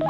Ja,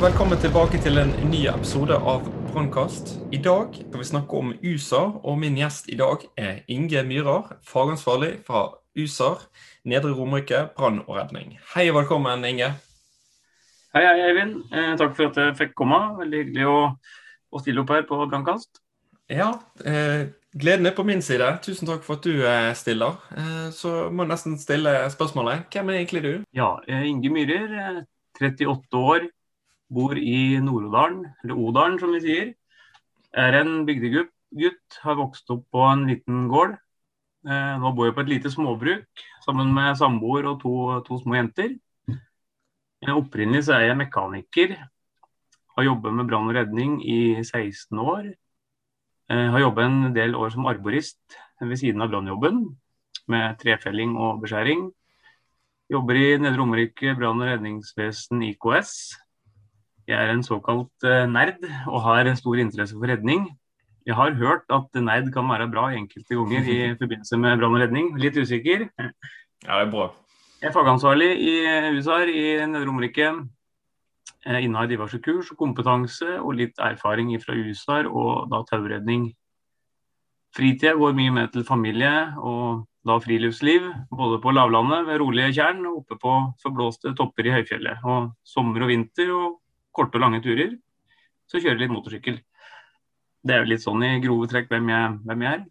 velkommen tilbake til en ny episode av Brannkast. I dag skal vi snakke om USAR, og min gjest i dag er Inge Myhrer, fagansvarlig fra USAR, Nedre Romerike brann og redning. Hei og velkommen, Inge. Hei, hei, Eivind. Eh, takk for at jeg fikk komme. Veldig hyggelig å, å stille opp her på Brannkast. Ja, eh, gleden er på min side. Tusen takk for at du eh, stiller. Eh, så må jeg nesten stille spørsmålet. Hvem er egentlig du? Ja, eh, Inge Myhrer, eh, 38 år, bor i Nord-Odalen, eller Odalen som vi sier. Er en bygdegutt, gutt, har vokst opp på en liten gård. Eh, nå bor jeg på et lite småbruk sammen med samboer og to, to små jenter. Eh, Opprinnelig så er jeg mekaniker. Har jobbet med brann og redning i 16 år. Eh, har jobbet en del år som arborist ved siden av brannjobben, med trefelling og beskjæring. Jobber i Nedre Romerike brann- og redningsvesen IKS. Jeg er en såkalt eh, nerd og har stor interesse for redning. Jeg har hørt at nerd kan være bra enkelte ganger i forbindelse med brann og redning. Litt usikker. Ja, det er bra. Jeg er fagansvarlig i USAR i Nedre Romerike. Innehar diverse kurs og kompetanse og litt erfaring fra USAR og da tauredning. Fritida går mye med til familie og da friluftsliv, både på lavlandet ved rolige tjern og oppe på forblåste topper i høyfjellet. Og sommer og vinter og korte og lange turer, så kjører jeg litt motorsykkel. Det er jo litt sånn i grove trekk hvem jeg, hvem jeg er.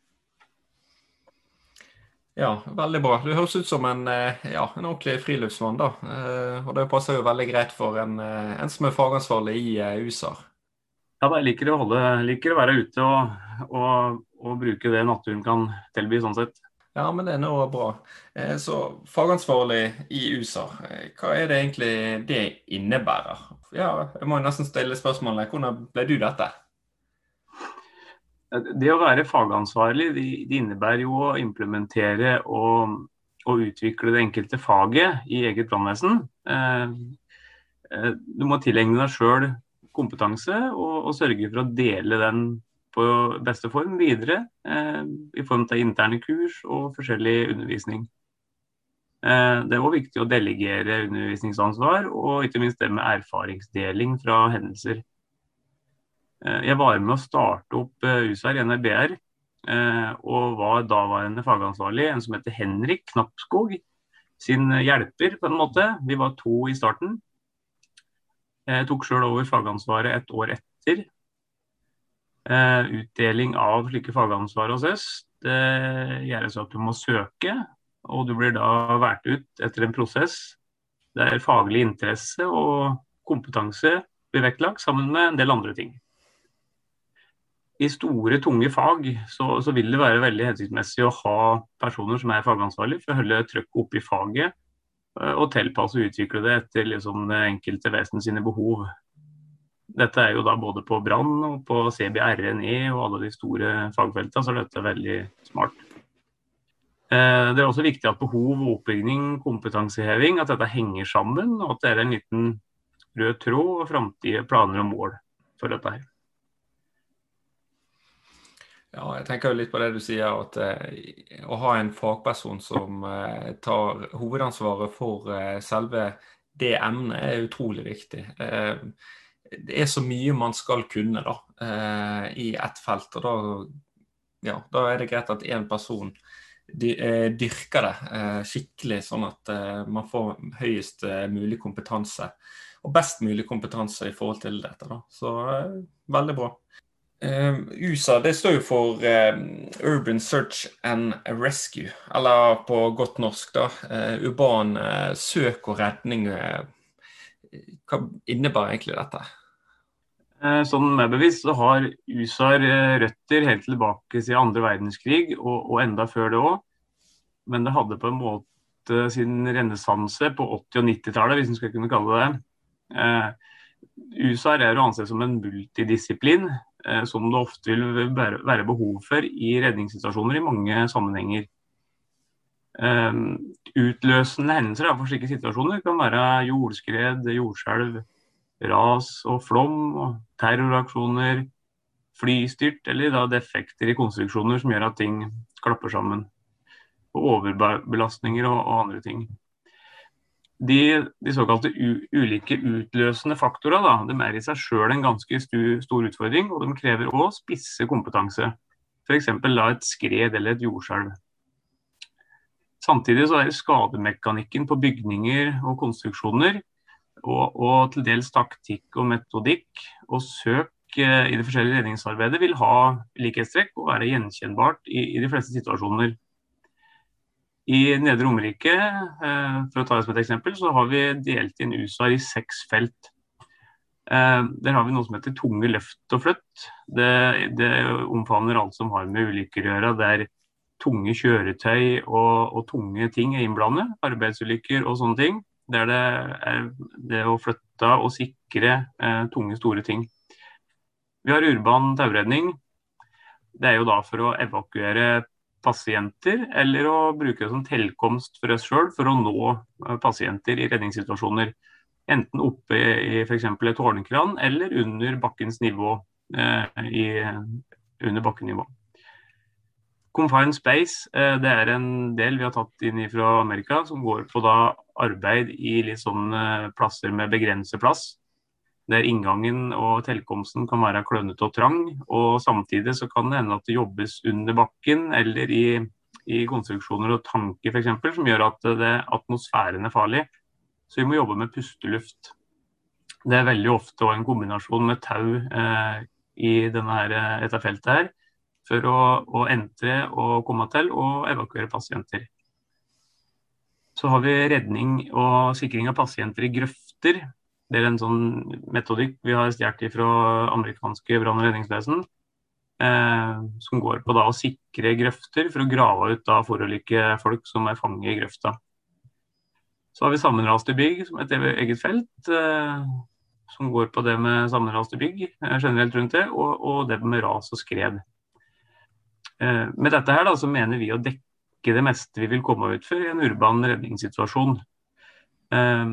Ja, veldig bra. Du høres ut som en, eh, ja, en ordentlig friluftsmann, da. Eh, Og det passer jo veldig greit for en, eh, en som er fagansvarlig i USA. USAR. Ja, da, jeg liker å, holde, liker å være ute og, og, og bruke det naturen kan tilby, sånn sett. Ja, men det er nå bra. Eh, Så fagansvarlig i USAR, eh, hva er det egentlig det innebærer? Ja, jeg må nesten stille spørsmålet, hvordan ble du dette? Det å være fagansvarlig det, innebærer jo å implementere og, og utvikle det enkelte faget i eget brannvesen. Eh, eh, du må tilegne deg sjøl kompetanse og, og, sørge for å dele den på beste form videre. Eh, I form av interne kurs og forskjellig undervisning. Eh, det er òg viktig å delegere undervisningsansvar, og ikke minst det med erfaringsdeling fra hendelser. Eh, Jeg var med å starte opp USAR i NRBR, og var daværende fagansvarlig, en som heter Henrik Knappskog, sin hjelper på en måte. Vi var to i starten. Jeg tok sjøl over fagansvaret et år etter. Eh, Utdeling av slike fagansvar hos oss det gjøres at du må søke, og du blir da valgt ut etter en prosess der faglig interesse og kompetanse blir vektlagt sammen med en del andre ting i store, tunge fag så, så, vil det være veldig hensiktsmessig å ha personer som er fagansvarlig for å holde trøkket oppe i faget eh, og tilpasse og utvikle det etter liksom, det enkelte vesen sine behov. Dette er jo da både på brann og på CBRNE og alle de store fagfeltene, så dette er veldig smart. Eh, det er også viktig at behov, oppbygging, kompetanseheving, at dette henger sammen, og at det er en liten rød tråd og framtidige planer og mål for dette her. Ja, jeg tenker jo litt på det du sier, at eh, å ha en fagperson som eh, tar hovedansvaret for selve det emnet, er utrolig viktig. Eh, det er så mye man skal kunne da, eh, i ett felt. og da, ja, da er det greit at én person de, eh, dyrker det skikkelig, sånn at man får høyest mulig kompetanse. Og best mulig kompetanse i forhold til dette. Da. Så veldig bra. USA det står jo for Urban Search and Rescue, eller på godt norsk, da. Urban søk og redning. hva innebærer egentlig dette? Sånn med bevisst så har USA røtter helt tilbake siden andre verdenskrig, og, og enda før det òg. Men det hadde på en måte sin renessanse på 80- og 90-tallet, hvis en skal kunne kalle det det. USA er å anse som en multidisiplin eh, som det ofte vil være behov for i redningssituasjoner i mange sammenhenger. Eh, utløsende hendelser for slike situasjoner kan være jordskred, jordskjelv, ras og flom, og terroraksjoner, flystyrt eller da defekter i konstruksjoner som gjør at ting klapper sammen. Og overbelastninger og, og andre ting de, de såkalte ulike utløsende faktorer de er i seg sjøl en ganske stu, stor utfordring, og de krever òg spisse kompetanse. F.eks. et skred eller et jordskjelv. Samtidig så er skademekanikken på bygninger og konstruksjoner, og, og til dels taktikk og metodikk og søk eh, i det forskjellige redningsarbeidet vil ha likhetstrekk og være gjenkjennbart i, i de fleste situasjoner. I Nedre Romerike, eh, for å ta det som et eksempel, så har vi delt inn USA i seks felt. Eh, der har vi noe som heter tunge løft og flytt. Det, det omfavner alt som har med ulykker å gjøre. Der tunge kjøretøy og, og tunge ting er innblandet. Arbeidsulykker og sånne ting. Det er det å flytte og sikre eh, tunge, store ting. Vi har urban tauredning. Det er jo da for å evakuere pasienter, eller å bruke det som tilkomst for oss sjøl for å nå eh, pasienter i redningssituasjoner. Enten oppe i f.eks. et tårnkran eller under bakkens nivå. Eh, i, under bakkenivå. Confined Space eh, det er en del vi har tatt inn fra Amerika, som går på da arbeid i litt sånne plasser med begrenset plass der inngangen og tilkomsten kan være klønete og trang. Og samtidig så kan det hende at det jobbes under bakken eller i, i konstruksjoner og tanker f.eks. som gjør at det, atmosfæren er farlig. Så vi må jobbe med pusteluft. Det er veldig ofte en kombinasjon med tau eh, i her, eh, dette feltet her, for å, å entre og komme til og evakuere pasienter. Så har vi redning og sikring av pasienter i grøfter. Det er en sånn metodikk vi har stjålet fra amerikanske brann- og redningsvesen. Eh, som går på da å sikre grøfter for å grave ut da forulykke folk som er fanget i grøfta. Så har vi sammenraste bygg som et eget felt, eh, som går på det med sammenraste bygg eh, generelt rundt det, og, og, det med ras og skred. Eh, med dette her da, så mener vi å dekke det meste vi vil komme ut for i en urban redningssituasjon. Eh,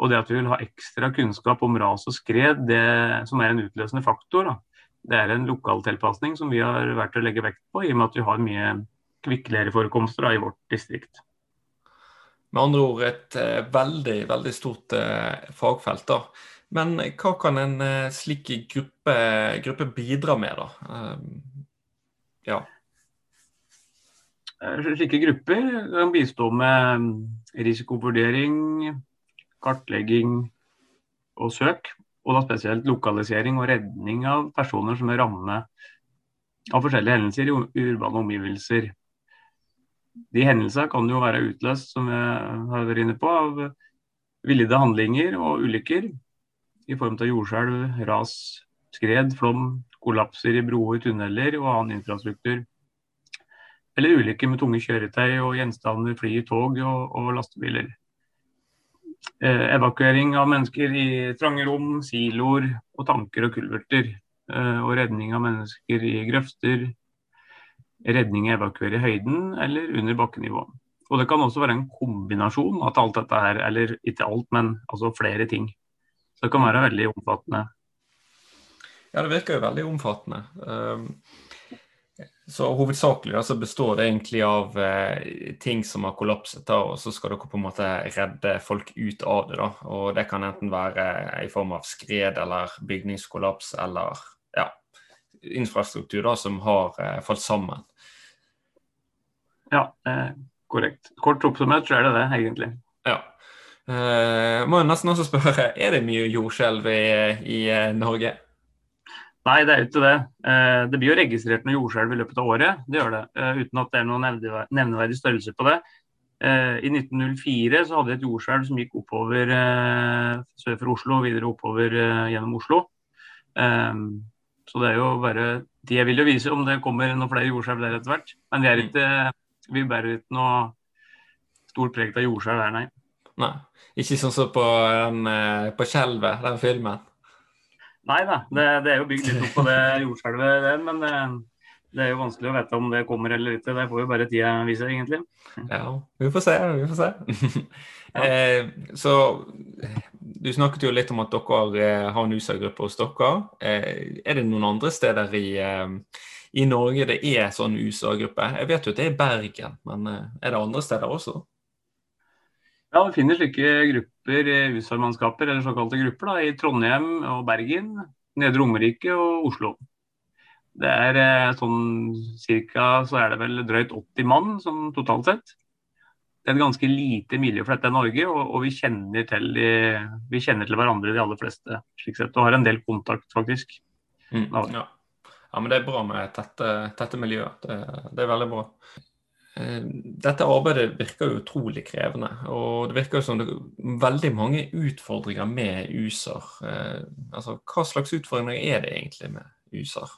og det at vi vil ha ekstra kunnskap om ras og skred, det som er en utløsende faktor, da, det er en lokaltilpasning som vi har vært å legge vekt på, i og med at vi har mye kvikklereforekomster i vårt distrikt. Med andre ord et uh, veldig, veldig stort uh, fagfelt. da. Men hva kan en uh, slik gruppe, gruppe, bidra med, da? ja. Slike grupper kan bistå med mm, risikovurdering, kartlegging og søk. Og da spesielt lokalisering og redning av personer som er rammet av forskjellige hendelser i urbane omgivelser. De hendelsene kan jo være utløst, som jeg har vært inne på, av villede handlinger og ulykker i form av jordskjelv, ras, skred, flom, kollapser i broer, tunneler og annen infrastruktur. Eller ulykker med tunge kjøretøy og gjenstander, fly, tog og, og lastebiler. Eh, evakuering av mennesker i trange rom, siloer og tanker og kulverter. Eh, og redning av mennesker i grøfter. Redning og evakuere i høyden eller under bakkenivå. Og Det kan også være en kombinasjon av alt dette her, eller ikke alt, men altså flere ting. Så det kan være veldig omfattende. Ja, det virker jo veldig omfattende. Um, så hovedsakelig da, så består det egentlig av eh, ting som har kollapset, da, og så skal dere på en måte redde folk ut av det. da, og Det kan enten være i form av skred eller bygningskollaps eller ja, infrastruktur da, som har eh, falt sammen. Ja, eh, korrekt. Kort oppsummert så er det det, egentlig. Ja. Eh, må jeg nesten også spørre, er det mye jordskjelv i, i eh, Norge? Nei, det er jo ikke det. Eh, det blir jo registrert noe jordskjelv i løpet av året, det gjør det. Eh, uten at det er noen nevneverdig størrelse på det. Eh, I 1904 så hadde vi et jordskjelv som gikk oppover sør for Oslo og videre oppover gjennom Oslo. Så det er jo bare Det vil jo vise om det kommer noen flere jordskjelv der etter hvert. Men vi, ikke, vi bærer ikke noe stort preg av jordskjelv der, nei. Nei. Ikke sånn som på, på Skjelvet, den filmen? Nei da, det, det, er jo bygd litt opp på det jordskjelvet, det. Men det, det er jo vanskelig å vite om det kommer eller ikke. Det får jo bare tida vise, egentlig. Ja, vi får se. Vi får se. ja. eh, så du snakket jo litt om at dere eh, har en USA-gruppe hos dere. Eh, er det noen andre steder i, eh, i Norge det er sånn USA-gruppe? Jeg vet jo at det er Bergen, men eh, er det andre steder også? Ja, vi finner slike grupper, USA-mannskaper, eller såkalte grupper, da, i Trondheim og Bergen, Nedre Romerike og Oslo. Det er eh, sånn cirka så er det vel drøyt 80 mann sånn totalt sett. Det er et ganske lite miljø for dette i Norge, og, og vi, kjenner til, vi, kjenner til, hverandre de aller fleste slik sett, og har en del kontakt, faktisk. Mm, ja. ja. men det er bra med tette, tette miljøer. Det, det, er veldig bra. Eh, dette arbeidet virker jo utrolig krevende, og det virker jo som det er veldig mange utfordringer med USAR. Eh, altså, hva slags utfordringer er det egentlig med USAR?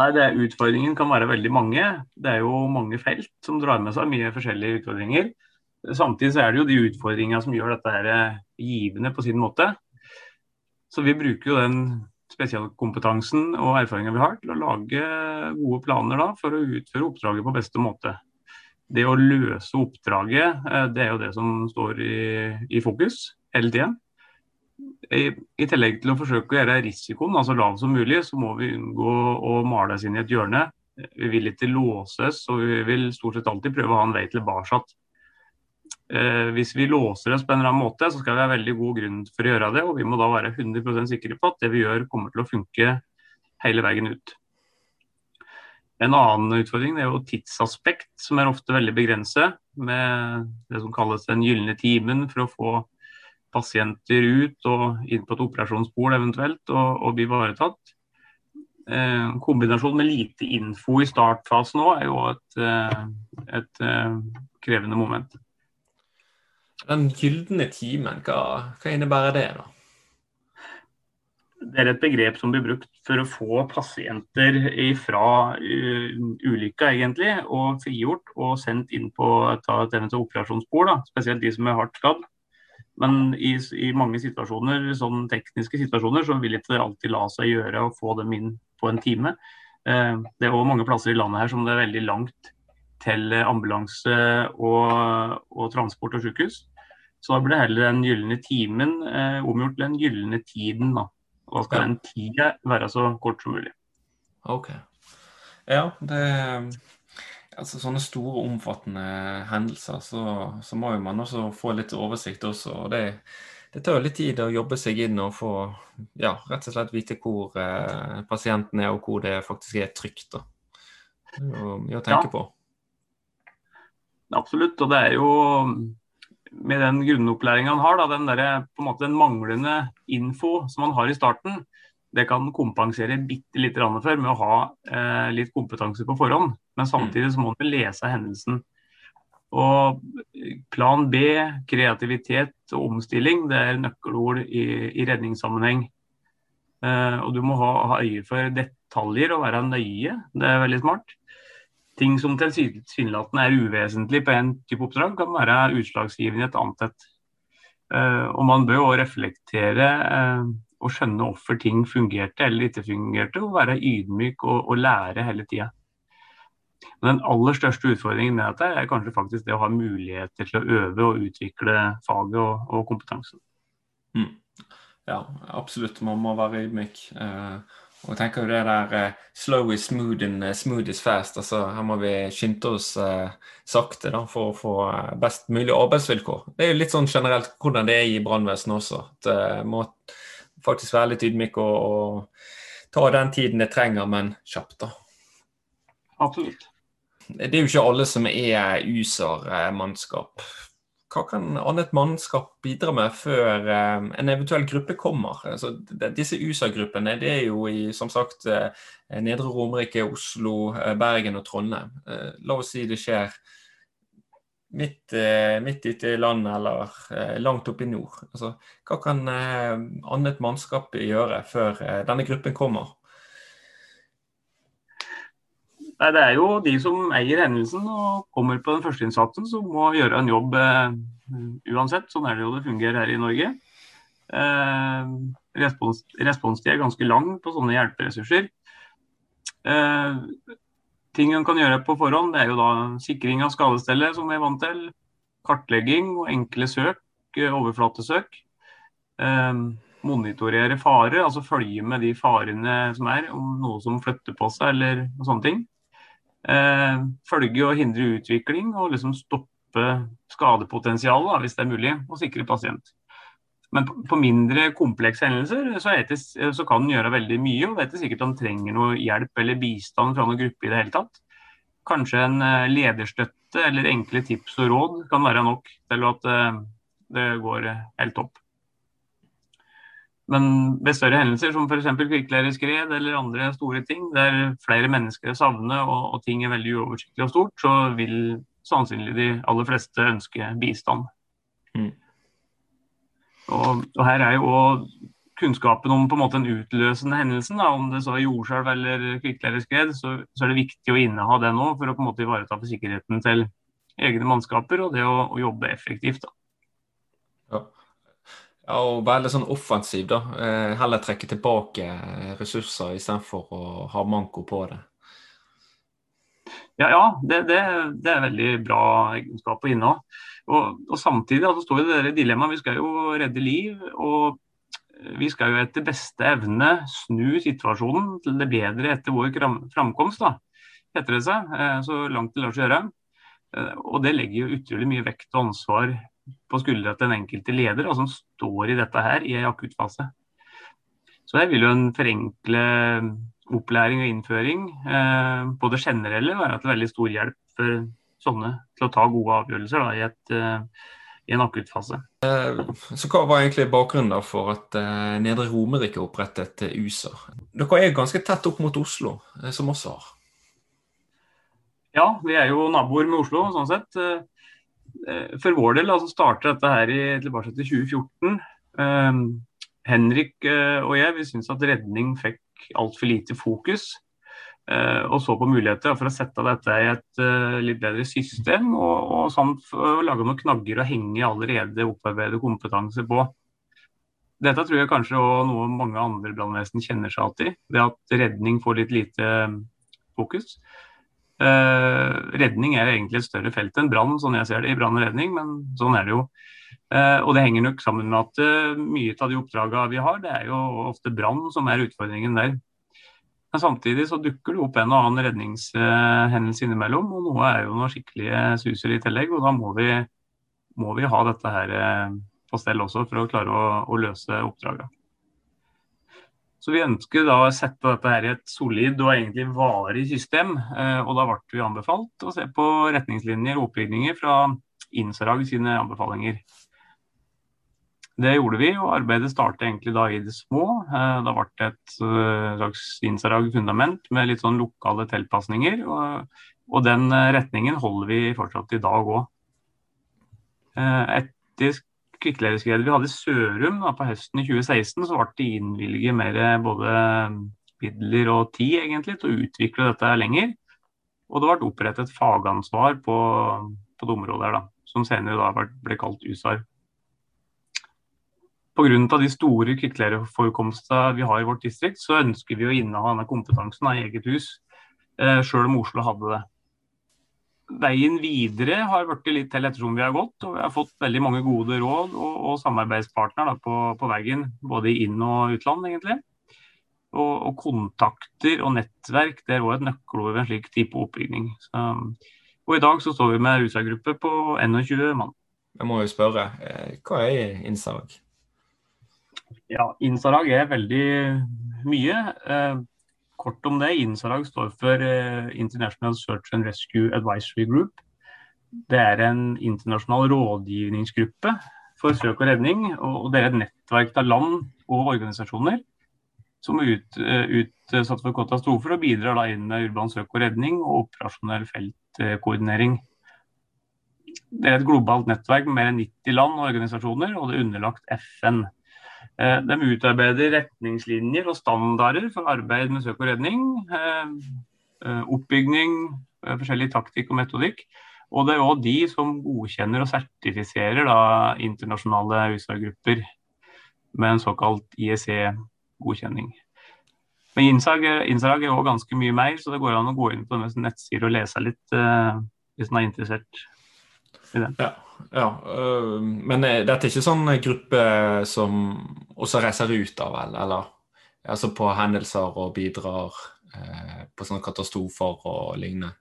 Nei, det, Utfordringen kan være veldig mange. Det er jo mange felt som drar med seg mye forskjellige utfordringer. Samtidig så er det jo de utfordringene som gjør dette her eh, givende på sin måte. Så vi bruker jo den spesialkompetansen og erfaringa vi har til å lage gode planer da, for å utføre oppdraget på beste måte. Det å løse oppdraget, eh, det er jo det som står i, i fokus hele tiden i, i, tillegg til å forsøke å gjøre risikoen altså lav som mulig, så må vi unngå å male oss inn i et hjørne. Vi vil ikke låses, og vi vil stort sett alltid prøve å ha en vei tilbake. Eh, hvis vi låser oss på en eller annen måte, så skal vi ha veldig god grunn for å gjøre det. Og vi må da være 100% sikre på at det vi gjør kommer til å funke hele veien ut. En annen utfordring er jo tidsaspekt, som er ofte veldig begrenset. Med det som kalles den gylne timen for å få pasienter ut og inn på et operasjonsbord eventuelt og, og bli ivaretatt. Eh, kombinasjon med lite info i startfasen òg er jo et, et, et, eh, krevende moment. Den gylne timen, hva, hva, innebærer det? da? Det er et begrep som blir brukt for å få pasienter fra uh, ulykka egentlig, og frigjort og sendt inn på et, eventuelt operasjonsbord. Spesielt de som er hardt skadd. Men i, i, mange situasjoner, sånn tekniske situasjoner så vil ikke det alltid la seg gjøre å få dem inn på en time. Eh, det er òg mange plasser i landet her som det er veldig langt til ambulanse og, og transport og sykehus. Så da blir det heller den gylne timen eh, omgjort til den gylne tiden. Da. Og da skal den tida være så kort som mulig. Ok. Ja, det altså sånne store, omfattende hendelser, så, så, må jo man også få litt oversikt også. og det, det tar jo litt tid å jobbe seg inn og få ja, rett og slett vite hvor eh, pasienten er, og hvor det faktisk er trygt. da. Mye å tenke ja. på. Absolutt. Og det er jo med den grunnopplæringa han har, da, den, der, måte, den manglende info som han har i starten, det kan kompensere bitte litt for med å ha eh, litt kompetanse på forhånd. Men samtidig så må han lese hendelsen. Og Plan B, kreativitet og omstilling, det er nøkkelord i, i redningssammenheng. Eh, og Du må ha, ha, øye for detaljer og være nøye. Det er veldig smart. Ting som tilsynelatende er uvesentlig på en type oppdrag, kan være utslagsgivende i et annet et. Eh, og Man bør jo reflektere og å skjønne hvorfor ting fungerte eller ikke fungerte, og være ydmyk og, og lære hele tida. Den aller største utfordringen med dette er kanskje faktisk det å ha muligheter til å øve og utvikle faget og, og kompetansen. Mm. Ja, absolutt. Man må være ydmyk. Uh, og tenker jo det der uh, slow is smooth and uh, smooth is fast. altså Her må vi skynde oss sakte da, for å få best mulig arbeidsvilkår. Det er jo litt sånn generelt hvordan det er i brannvesenet også. at må faktisk være litt ydmyk og, og ta den tiden det trenger, men kjapt, da. Absolutt. Det er jo ikke alle som er USAR-mannskap. Hva kan annet mannskap bidra med før eh, en eventuell gruppe kommer? Altså, disse USA-gruppene det er jo i som sagt eh, Nedre Romerike, Oslo, eh, Bergen og Trondheim. La oss si det skjer midt, midt ute i landet eller langt oppe i nord. Altså, hva kan annet mannskap gjøre før denne gruppen kommer? Nei, Det er jo de som eier hendelsen og kommer på den førsteinnsatsen som må gjøre en jobb uansett. Sånn er det jo det fungerer her i Norge. Eh, respons, responstid er ganske lang på sånne hjelperessurser. Eh, ting en kan gjøre på forhånd, det er jo da sikring av skadestellet, som vi er vant til. Kartlegging og enkle søk, eh, overflatesøk. Eh, monitorere farer, altså følge med de farene som er, om noe som flytter på seg eller sånne ting. Eh, følge og hindre utvikling og liksom stoppe skadepotensialet, hvis det er mulig, og sikre pasient. Men på mindre komplekse hendelser så, det, så kan den gjøre veldig mye. og vet sikkert om den trenger noe hjelp eller bistand fra noen gruppe i det hele tatt. Kanskje en eh, lederstøtte eller enkle tips og råd kan være nok til at eh, det går helt opp. Men ved større hendelser som f.eks. kvikkleireskred eller andre store ting, der flere mennesker er savnet og, og ting er veldig uoversiktlig og stort, så vil sannsynlig de aller fleste ønske bistand. Mm. Og, og her er jo òg kunnskapen om på en måte den utløsende hendelsen, da, om det så er jordskjelv eller kvikkleireskred, så, så, er det viktig å inneha det nå for å på en måte ivareta for sikkerheten til egne mannskaper og det å, å jobbe effektivt. Ja. Ja. og være litt sånn offensiv, da. Eh, heller trekke tilbake ressurser istedenfor å ha manko på det. Ja, ja det, det, det, er veldig bra egenskap å inneha. Og, og samtidig altså, står det det dilemmaet. Vi skal jo redde liv. og vi skal jo etter beste evne snu situasjonen til det bedre etter vår framkomst, da, heter det seg. Eh, så langt det lar seg gjøre. Eh, og det legger jo utrolig mye vekt og ansvar på skuldra til den enkelte leder og som står i dette her i en akuttfase. Så jeg vil jo en forenkle opplæring og innføring eh, på det generelle være til veldig stor hjelp for sånne til å ta gode avgjørelser da, i, et, eh, i, en akuttfase. Eh, så Hva var egentlig bakgrunnen for at eh, Nedre Romerike opprettet USAR? Dere er ganske tett opp mot Oslo, uh, som også har? Ja, vi er jo naboer med Oslo, sånn sett. For vår del altså, startet dette her i, tilbake til 2014. Henrik og jeg vi syns at redning fikk altfor lite fokus. Eh, og så på muligheter for å sette dette i et litt bedre system, og, og samt lage noen knagger å henge allerede opparbeidet kompetanse på. Dette tror jeg kanskje også noe mange andre brannvesen kjenner seg i. Det at redning får litt lite eh, fokus. Uh, redning er egentlig et større felt enn brann, sånn jeg ser det i brann og redning, men sånn er det jo. Uh, og det henger nok sammen med at mye av de oppdragene vi har, det er jo ofte brann som er utfordringen der. Men samtidig så dukker det opp en og annen redningshendelse innimellom, og noe er jo noe skikkelige suser i tillegg. og Da må vi, må vi ha dette her eh, på stell også for å klare å, å løse oppdraget. Så Vi ønsker da å sette dette her i et solid og egentlig varig system. Eh, og Da ble vi anbefalt å se på retningslinjer og oppbygninger fra Insarag sine anbefalinger. Det gjorde vi, og arbeidet startet egentlig da i det små. Eh, da ble det et eh, slags Insarag-fundament med litt sånn lokale tilpasninger. Og, og, den retningen holder vi fortsatt i dag òg. Etter kvikkleireskredet vi hadde i Sørum da, på høsten i 2016, så ble det innvilget mer både midler og tid egentlig til å utvikle dette lenger. Og det ble opprettet fagansvar på, på det området her, da, som senere da ble kalt USAR. Pga. de store kvikkleireforekomstene vi har i vårt distrikt, så ønsker vi å inneha denne kompetansen av eget hus, eh, sjøl om Oslo hadde det. Veien videre har blitt litt til ettersom vi har gått, og vi har fått veldig mange gode råd og, og samarbeidspartnere på, på, veien, både i inn- og utland, egentlig. Og, og, kontakter og nettverk det er òg et nøkkelord ved en slik type oppbygging. Så, og I dag så står vi med USA-gruppe på 21 mann. Jeg må jo spørre, eh, hva er Insarag? Ja, INSARAG er veldig mye. Eh, kort om det. INSARAG står for eh, International Search and Rescue Advisory Group. Det er en internasjonal rådgivningsgruppe for søk og redning. og Det er et nettverk av land og organisasjoner som er ut, uh, utsatt for katastrofer og bidrar da inn med urban søk og redning og operasjonell feltkoordinering. Det er et globalt nettverk med mer enn 90 land og organisasjoner, og det er underlagt FN. Eh, de utarbeider retningslinjer og standarder for arbeid med søk og redning. Eh, eh, oppbygning, forskjellig taktikk og metodikk. Og det er òg de som godkjenner og sertifiserer da, internasjonale USA-grupper. med en såkalt IEC-godkjenning. Men Insag, er også ganske mye mer, så det går an å gå inn på deres nettsider og lese litt hvis en er interessert i det. Ja, ja. Uh, men dette er ikke sånn gruppe som også reiser ut av, eller? Altså på hendelser og bidrar uh, på sånne katastrofer og lignende?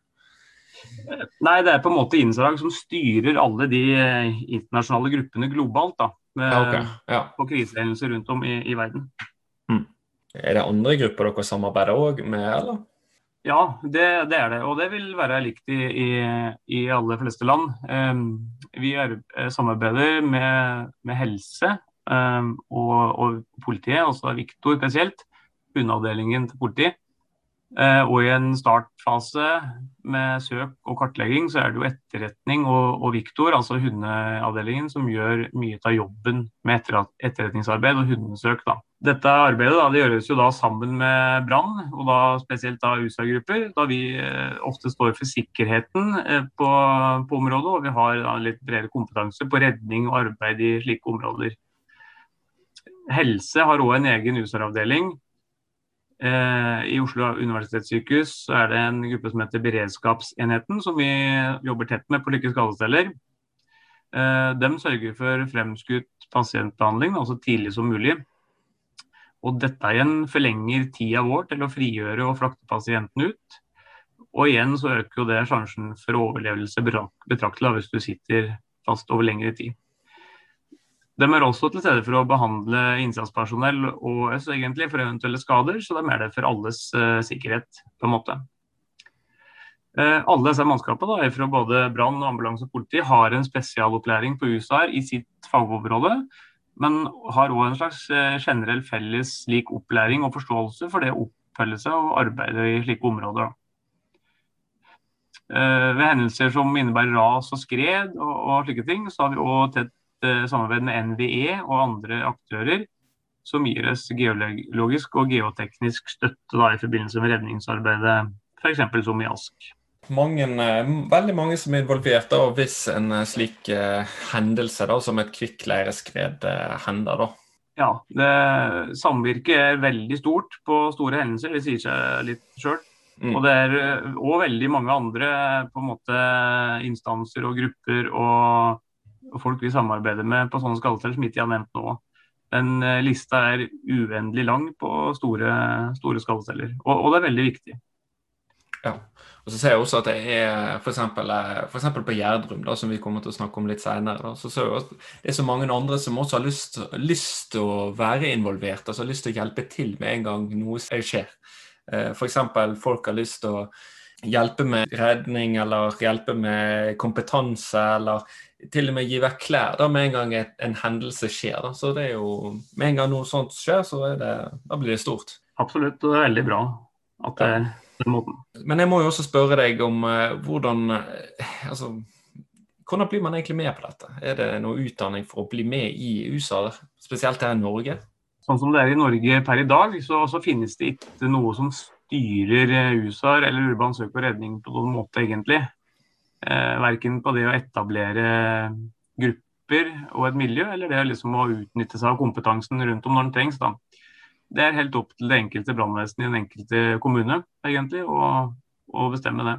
Nei, det er på en måte Insarag som styrer alle de internasjonale gruppene globalt. da, med, okay. ja. På krisehendelser rundt om i, i verden. Mm. Er det andre grupper dere samarbeider òg med, eller? Ja, det, det, er det. Og det vil være likt i, i, i alle fleste land. Um, vi er, eh, samarbeider med, med helse um, og, og, politiet, altså Viktor spesielt. Hundeavdelingen til politiet. Uh, og i en startfase med søk og kartlegging, så er det jo etterretning og, og Viktor, altså hundeavdelingen, som gjør mye av jobben med etterretningsarbeid og hundesøk. da. Dette arbeidet da, det gjøres jo da sammen med Brann, og da spesielt da USA-grupper. Da vi eh, ofte står for sikkerheten eh, på, på, området, og vi har da, litt bredere kompetanse på redning og arbeid i slike områder. Helse har òg en egen USA-avdeling. Eh, I Oslo universitetssykehus er det en gruppe som heter Beredskapsenheten, som vi jobber tett med på like skadesteder. Eh, de sørger for fremskutt pasientbehandling så tidlig som mulig. Og dette igjen forlenger tida vår til å frigjøre og frakte pasienten ut. Og igjen så øker jo det sjansen for overlevelse betraktelig hvis du sitter fast over lengre tid. De er også til stede for å behandle innsatspersonell og oss egentlig for eventuelle skader, så de er det for alles uh, sikkerhet, på en måte. Uh, alle disse mannskapene fra både brann, ambulanse og politi har en spesialopplæring på USAR i sitt fagområde, men har òg en slags uh, generell felles lik opplæring og forståelse for det å oppfølge seg og arbeide i slike områder. Eh, ved hendelser som innebærer ras og skred og, og slike ting, så har vi òg tett samarbeid med NVE og andre aktører som gir oss geologisk og geoteknisk støtte da, i forbindelse med redningsarbeidet, f.eks. som i Ask mange, eh, veldig mange som er involvert. Da, og hvis en eh, slik eh, hendelse da, som et kvikkleireskred eh, hender, da. Ja, det, samvirket er veldig stort på store hendelser, det sier seg litt sjøl. Mm. Og det er òg veldig mange andre på en måte instanser og grupper og folk vi samarbeider med på sånne skalleteller som ikke jeg har nevnt nå. Den lista er uendelig lang på store, store skallesteller, og, og det er veldig viktig. Ja. Og så ser jeg også at det er f.eks. Eh, på Gjerdrum, da, som vi kommer til å snakke om litt senere, så ser jeg at det er så mange andre som også har lyst, lyst til å være involvert, altså lyst til å hjelpe til med en gang noe skjer. Eh, f.eks. folk har lyst til å hjelpe med redning eller hjelpe med kompetanse, eller til og med gi vekk klær da med en gang et, en hendelse skjer. Da. Så det er jo, Med en gang noe sånt skjer, så det, da blir det stort. Absolutt, og det er veldig bra at det er den måten. Men jeg må jo også spørre deg om uh, hvordan uh, altså, hvordan blir man egentlig med på dette? Er det noe utdanning for å bli med i USA, spesielt her i Norge? Sånn som det er i Norge per i dag, så, så finnes det ikke noe som styrer USAR USA eller urban søk og redning på noen måte, egentlig. Eh, verken på det å etablere grupper og et miljø, eller det liksom å utnytte seg av kompetansen rundt om når den trengs. da. Det er helt opp til det enkelte brannvesen i den enkelte kommune egentlig, å, å, bestemme det.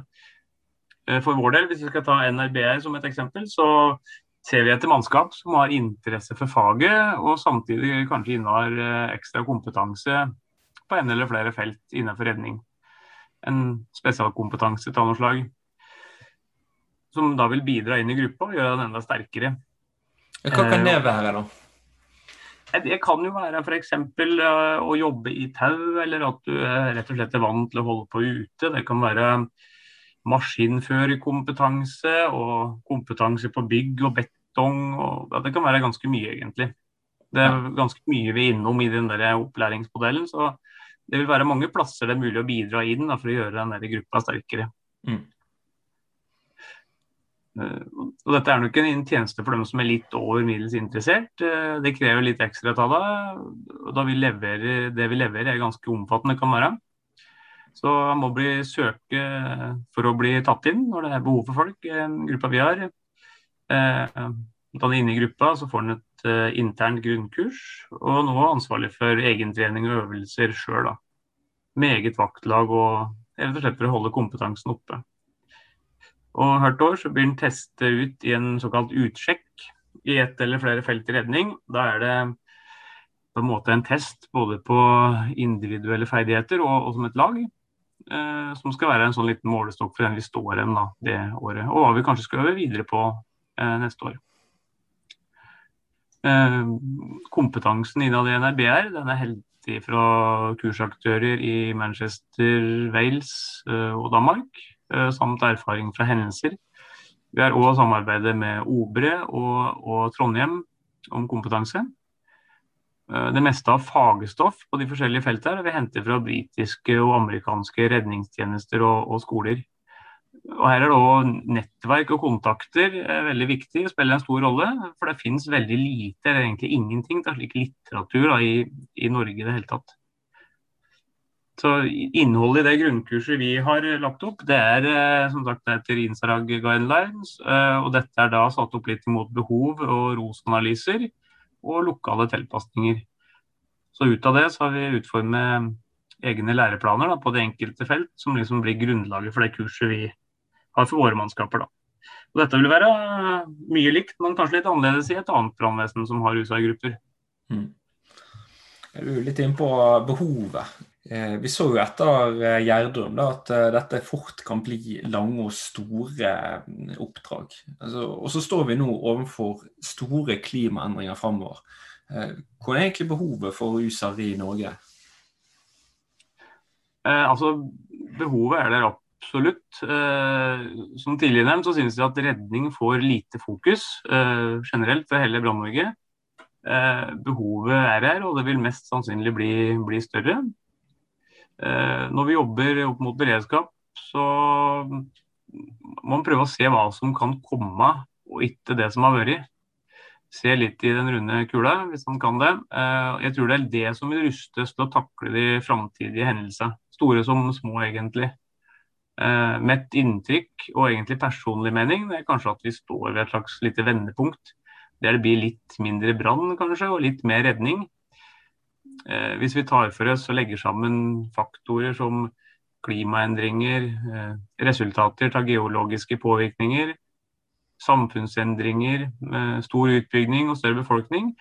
Eh, for vår del, hvis vi skal ta NRBR som et eksempel, så ser vi etter mannskap som har interesse for faget, og samtidig kanskje innehar eh, ekstra kompetanse på en eller flere felt innenfor redning. En spesialkompetanse av noe slag. Som da vil bidra inn i gruppa og gjøre den enda sterkere. Hva kan det være, da? Det kan jo være f.eks. Eh, å jobbe i tau, eller at du rett og slett er vant til å holde på ute. Det kan være maskinførerkompetanse og kompetanse på bygg og betong. Og, det kan være ganske mye, egentlig. Det er ganske mye vi er innom i den der opplæringsmodellen. Så det vil være mange plasser det er mulig å bidra inn da, for å gjøre den der gruppa sterkere. Mm. Eh, og dette er nok en tjeneste for dem som er litt over middels interessert. Eh, det krever litt ekstra av deg. Da vi leverer, det vi leverer er ganske omfattende, kan være. Så man må bli søke for å bli tatt inn når det er behov for folk. i gruppa vi har. Da da er inne i gruppa, så får man et uh, internt grunnkurs, og nå ansvarlig for egentrening og øvelser sjøl. Med eget vaktlag og rett og slett for å holde kompetansen oppe. Og Hvert år så blir den testet ut i en såkalt utsjekk i ett eller flere felt i redning. Da er det på en måte en test både på individuelle ferdigheter og, og som et lag. Eh, som skal være en sånn liten målestokk for den vi står igjen det året. Og hva vi kanskje skal øve videre på eh, neste år. Eh, kompetansen innad i NRBR den er heldig fra kursaktører i Manchester, Wales eh, og Danmark, eh, samt erfaring fra hendelser. Vi har òg samarbeidet med Obre og, og Trondheim om kompetanse. Det meste av fagstoff på de forskjellige feltene vi henter fra britiske og amerikanske redningstjenester og, og skoler. Og Her er det òg nettverk og kontakter er eh, veldig viktig og spiller en stor rolle. For det finnes veldig lite, eller egentlig ingenting, av slik litteratur da, i, i, Norge i det hele tatt. Så Innholdet i det grunnkurset vi har lagt opp, det er eh, som sagt etter INSARAG guidelines. Og dette er da satt opp litt mot behov og ROS-analyser og lokale tilpasninger. Så ut av det så har vi utformet egne læreplaner da, på det enkelte felt, som liksom blir grunnlaget for det kurset vi har for våre mannskaper. Da. Og dette vil være mye likt, men kanskje litt annerledes i et annet brannvesen som har USA-grupper. Mm. Du er litt inne på behovet. Eh, vi så jo etter Gjerdrum Gjerdrum at eh, dette fort kan bli lange og store oppdrag. Altså, og så står vi nå overfor store klimaendringer framover. Hvor er egentlig behovet for USAR i Norge? Eh, altså, Behovet er der absolutt. Eh, som tidligere nevnt så synes jeg at redning får lite fokus eh, generelt for hele Brann-Norge. behovet er her, og det vil mest sannsynlig bli, bli større. Eh, når vi jobber opp mot beredskap, så må man prøve å se hva som kan komme, og ikke det som har vært. Se litt i den runde kula, hvis man kan det. Eh, jeg tror det er det som vil rustes til å takle de framtidige hendelsene. Store som små, egentlig. Eh, mitt inntrykk og egentlig personlig mening det er kanskje at vi står ved et slags lite vendepunkt. Der det blir litt mindre brann kanskje, og litt mer redning. Eh, hvis vi tar for oss og legger sammen faktorer som klimaendringer, eh, resultater av geologiske påvirkninger, samfunnsendringer, eh, stor utbygging og større befolkning,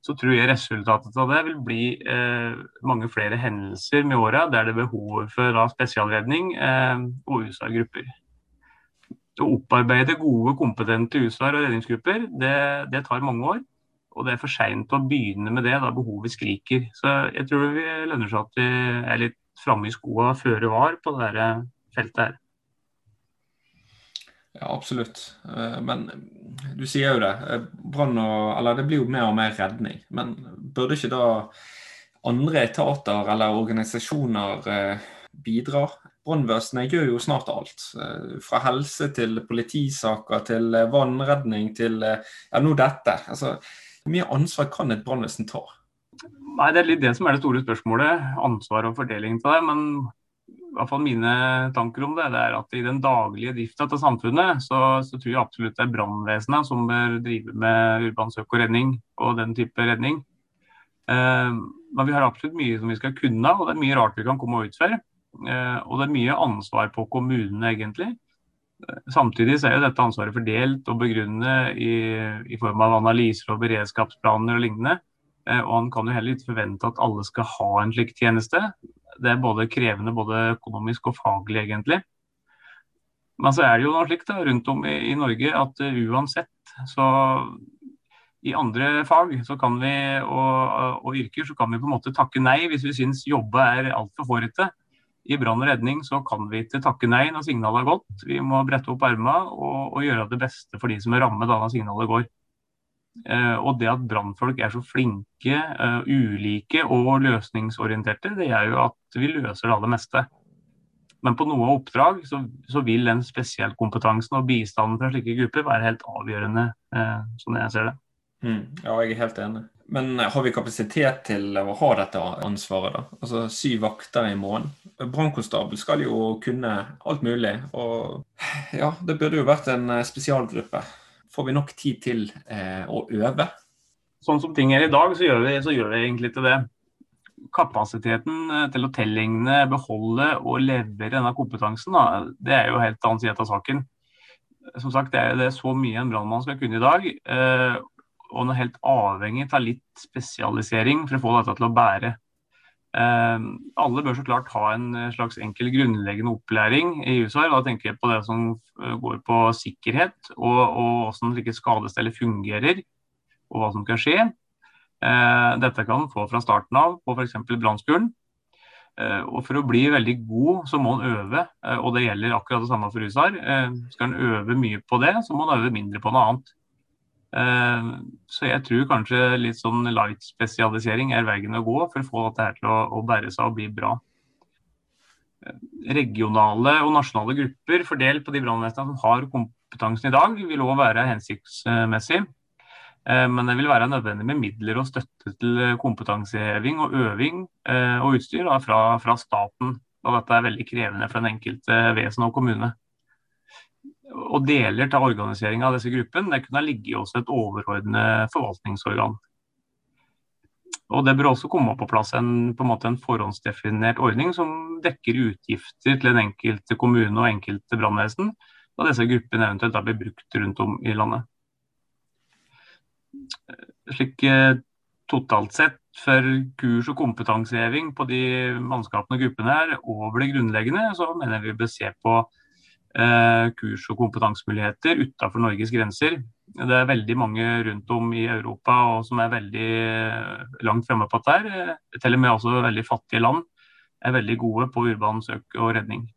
så tror jeg resultatet av det vil bli eh, mange flere hendelser med åra der det er behov for da, spesialredning eh, og USA-grupper. Å opparbeide gode, kompetente USA- og redningsgrupper, det, det tar mange år. Og det er for seint å begynne med det da behovet skriker. Så jeg tror det lønner seg at vi er litt framme i skoa føre var på det feltet her. Ja, absolutt. Eh, men du sier jo det. Eh, brann og Eller det blir jo mer og mer redning. Men burde ikke da andre etater eller organisasjoner eh, bidra? Brannvesenet gjør jo snart alt. Fra helse til politisaker til vannredning til ja, nå dette. Altså, hvor mye ansvar kan et brannvesen ta? Nei, Det er litt det som er det store spørsmålet. Ansvar og fordeling til det. Men i hvert fall mine tanker om det, det er at i den daglige drifta til samfunnet, så, så, tror jeg absolutt det er brannvesenet som bør drive med urban søk og redning og den type redning. Eh, men vi har absolutt mye som vi skal kunne, og det er mye rart vi kan komme og utføre. Eh, og det er mye ansvar på kommunene, egentlig. Samtidig så er jo dette ansvaret fordelt og begrunnet i, i, form av analyser og beredskapsplaner og lignende. Eh, og han kan jo heller ikke forvente at alle skal ha en slik tjeneste. Det er både krevende både økonomisk og faglig, egentlig. Men så er det jo noe slikt rundt om i, i Norge at uh, uansett så i andre fag så kan vi, og, og, yrker så kan vi på en måte takke nei hvis vi syns jobba er altfor hårete. i brann og redning så kan vi ikke takke nei når signalet er gått. Vi må brette opp ermene og, og, gjøre det beste for de som er rammet da når signalet går. Eh, og det at brannfolk er så flinke, uh, ulike og løsningsorienterte, det gjør jo at vi løser det aller meste. Men på noe oppdrag så, så vil den spesialkompetansen og bistanden fra slike grupper være helt avgjørende, sånn som jeg ser det. Mm, ja, jeg er helt enig. Men har vi kapasitet til å ha dette ansvaret, da? Altså syv vakter i måneden. Brannkonstabel skal jo kunne alt mulig. Og ja, det burde jo vært en eh, spesialgruppe. Får vi nok tid til eh, å øve? sånn som ting er i dag, så gjør vi, så gjør vi egentlig til det. Kapasiteten eh, til å tilegne, beholde og levere denne kompetansen, da, det er jo helt annen side av saken. Som sagt, det er, det er så mye en brannmann skal kunne i dag. Eh, og en er helt avhengig av litt spesialisering for å få dette til å bære. Eh, alle bør så klart ha en slags enkel grunnleggende opplæring i husarv. Da tenker jeg på det som eh, går på sikkerhet, og, og hvordan slike skadestellet fungerer, og hva som kan skje. Eh, dette kan man få fra starten av på f.eks. brannskolen. Eh, og For å bli veldig god, så må man øve, eh, og det gjelder akkurat det samme for husar. Eh, skal man øve mye på det, så må man øve mindre på noe annet. Eh, så jeg tror kanskje litt sånn light-spesialisering er veien å gå for å få dette til å, bære seg og bli bra. Eh, regionale og nasjonale grupper fordelt på de brannvesenene som har kompetansen i dag, vil òg være hensiktsmessig. Eh, men det vil være nødvendig med midler og støtte til kompetanseheving og øving og utstyr fra staten. Og dette er veldig krevende for den enkelte vesen og kommune og deler av organiseringa av disse gruppene det kunne ligge hos et overordnet forvaltningsorgan. Og Det bør også komme på plass en, på en, en forhåndsdefinert ordning som dekker utgifter til den enkelte kommune og enkelte brannvesen, da disse gruppene eventuelt da blir brukt rundt om i landet. Slik eh, totalt sett for kurs- og kompetanseheving på de mannskapene og gruppene her over det grunnleggende, så mener vi bør se på kurs- og kompetansemuligheter utenfor Norges grenser. Det er veldig mange rundt om i Europa som er veldig eh, langt fremme på dette. her. Eh, til og med også veldig fattige land er veldig gode på urban søk og redning.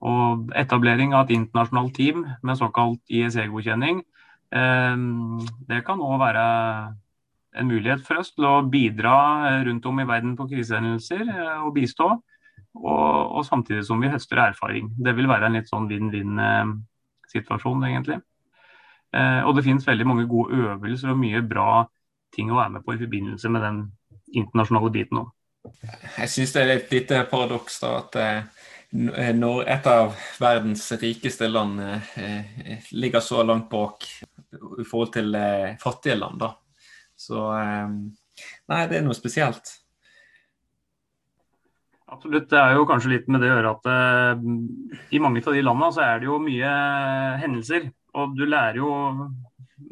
Og etablering av et internasjonalt team med såkalt IEC-godkjenning, det kan òg være en mulighet for oss til å bidra rundt om i verden på krisehendelser og bistå og, og, samtidig som vi høster erfaring. Det vil være en litt sånn vinn-vinn-situasjon, egentlig. Eh, og det finnes veldig mange gode øvelser og mye bra ting å være med på i forbindelse med den internasjonale biten òg. Jeg syns det er et lite paradoks da, at eh, når et av verdens rikeste land eh, ligger så langt bak i forhold til eh, fattige land, da. Så eh, Nei, det er noe spesielt. Absolutt. Det er jo kanskje litt med det å gjøre at uh, i mange av de landene så er det jo mye hendelser. Og du lærer jo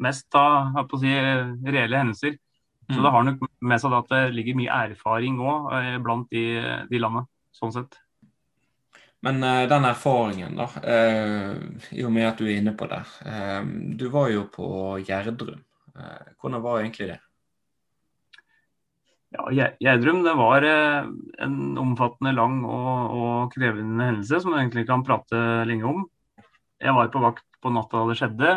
mest av si, reelle hendelser. Så mm. det har nok med seg at det ligger mye erfaring òg uh, eh, blant de, de landene, sånn sett. Men uh, den erfaringen, da, i og med at du er inne på det. du var jo på Gjerdrum. hvordan var egentlig det? Ja, Gjerdrum det var eh, en omfattende, lang og, og, krevende hendelse som jeg egentlig kan prate lenge om. Jeg var på vakt på natta da det skjedde,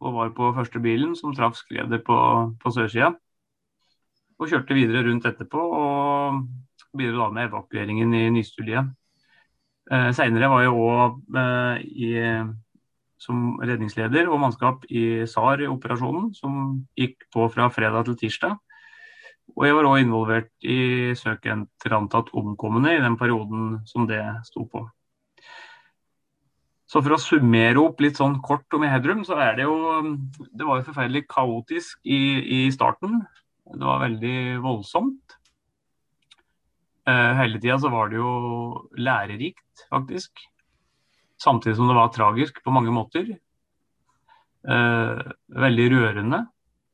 og var på første bilen som traff skredet på, på sørsida. Og kjørte videre rundt etterpå og bidro da med evakueringen i Nystudiet. Eh, Seinere var jeg òg eh, som redningsleder og mannskap i SAR-operasjonen, som gikk på fra fredag til tirsdag. Og jeg var òg involvert i søket etter antatt omkomne i den perioden som det sto på. Så for å summere opp litt sånn kort om Hedrum, så er det jo Det var jo forferdelig kaotisk i, i starten. Det var veldig voldsomt. Uh, hele tida så var det jo lærerikt, faktisk. Samtidig som det var tragisk på mange måter. Uh, veldig rørende.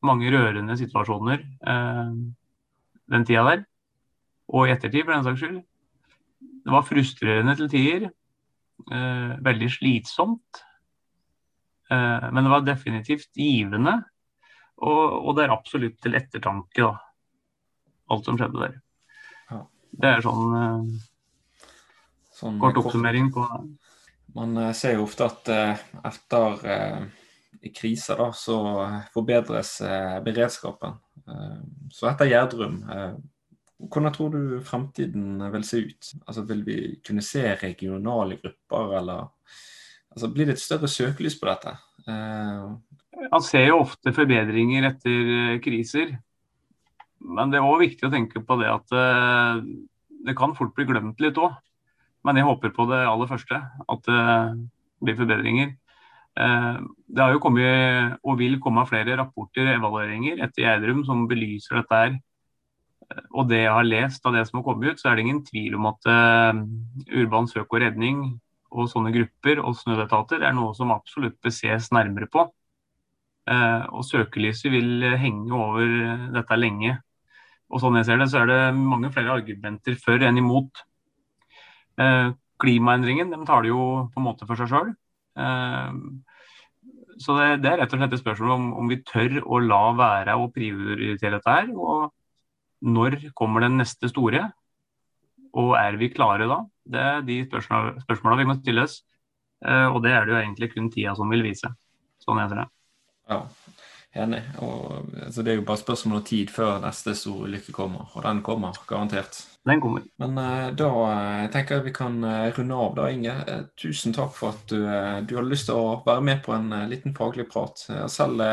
Mange rørende situasjoner. Uh, den tida der. Og i ettertid, for den saks skyld. Det var frustrerende til tider. Eh, veldig slitsomt. Eh, men det var definitivt givende. Og, og, det er absolutt til ettertanke, da. Alt som skjedde der. Ja. Det er sånn, eh, sånn kort oppsummering på det. Man eh, ser jo ofte at eh, etter eh, kriser da, så forbedres beredskapen. Eh, så etter Gjerdrum, eh, hvordan tror du fremtiden vil se ut? Altså, vil vi kunne se regionale grupper, eller altså, blir det et større søkelys på dette? Man eh, ser jo ofte forbedringer etter kriser. Men det er òg viktig å tenke på det at det kan fort bli glemt litt òg. Men jeg håper på det aller første, at det blir forbedringer. Det har jo kommet, og vil komme flere rapporter og evalueringer etter Gjerdrum som belyser dette her. Og det jeg har lest av det som har kommet ut, så er det ingen tvil om at urban søk og redning og sånne grupper og snødetater er noe som absolutt bør ses nærmere på. Og søkelyset vil henge over dette lenge. Og sånn jeg ser det, så er det mange flere argumenter for enn imot. Klimaendringen de tar det jo på en måte for seg sjøl. Så det, det, er rett og slett et spørsmål om, om vi tør å la være å prioritere dette her. Og når kommer den neste store? Og er vi klare da? Det er de spørsmålene, spørsmålene vi må stilles. Eh, og det er det jo egentlig kun tida som vil vise. Sånn heter det. Ja, enig. Og, altså, det er jo bare spørsmål om tid før neste store ulykke kommer. Og den kommer garantert. Den kommer. Men uh, da uh, tenker jeg vi kan uh, runde av da, Inge. tusen takk for at du, du hadde lyst til å være med på en liten faglig prat. Jeg har selv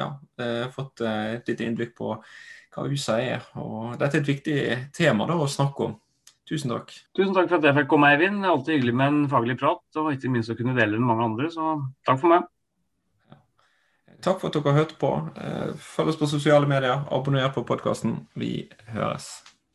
ja, fått et lite innblikk på hva USA er. Og dette er et viktig tema da, å snakke om. Tusen takk. Tusen takk for at jeg fikk komme, Eivind. Det er alltid hyggelig med en faglig prat. Og ikke minst å kunne dele med mange andre, så takk for meg. Takk for at dere har hørt på. Følg oss på sosiale medier, abonner på podkasten. Vi høres.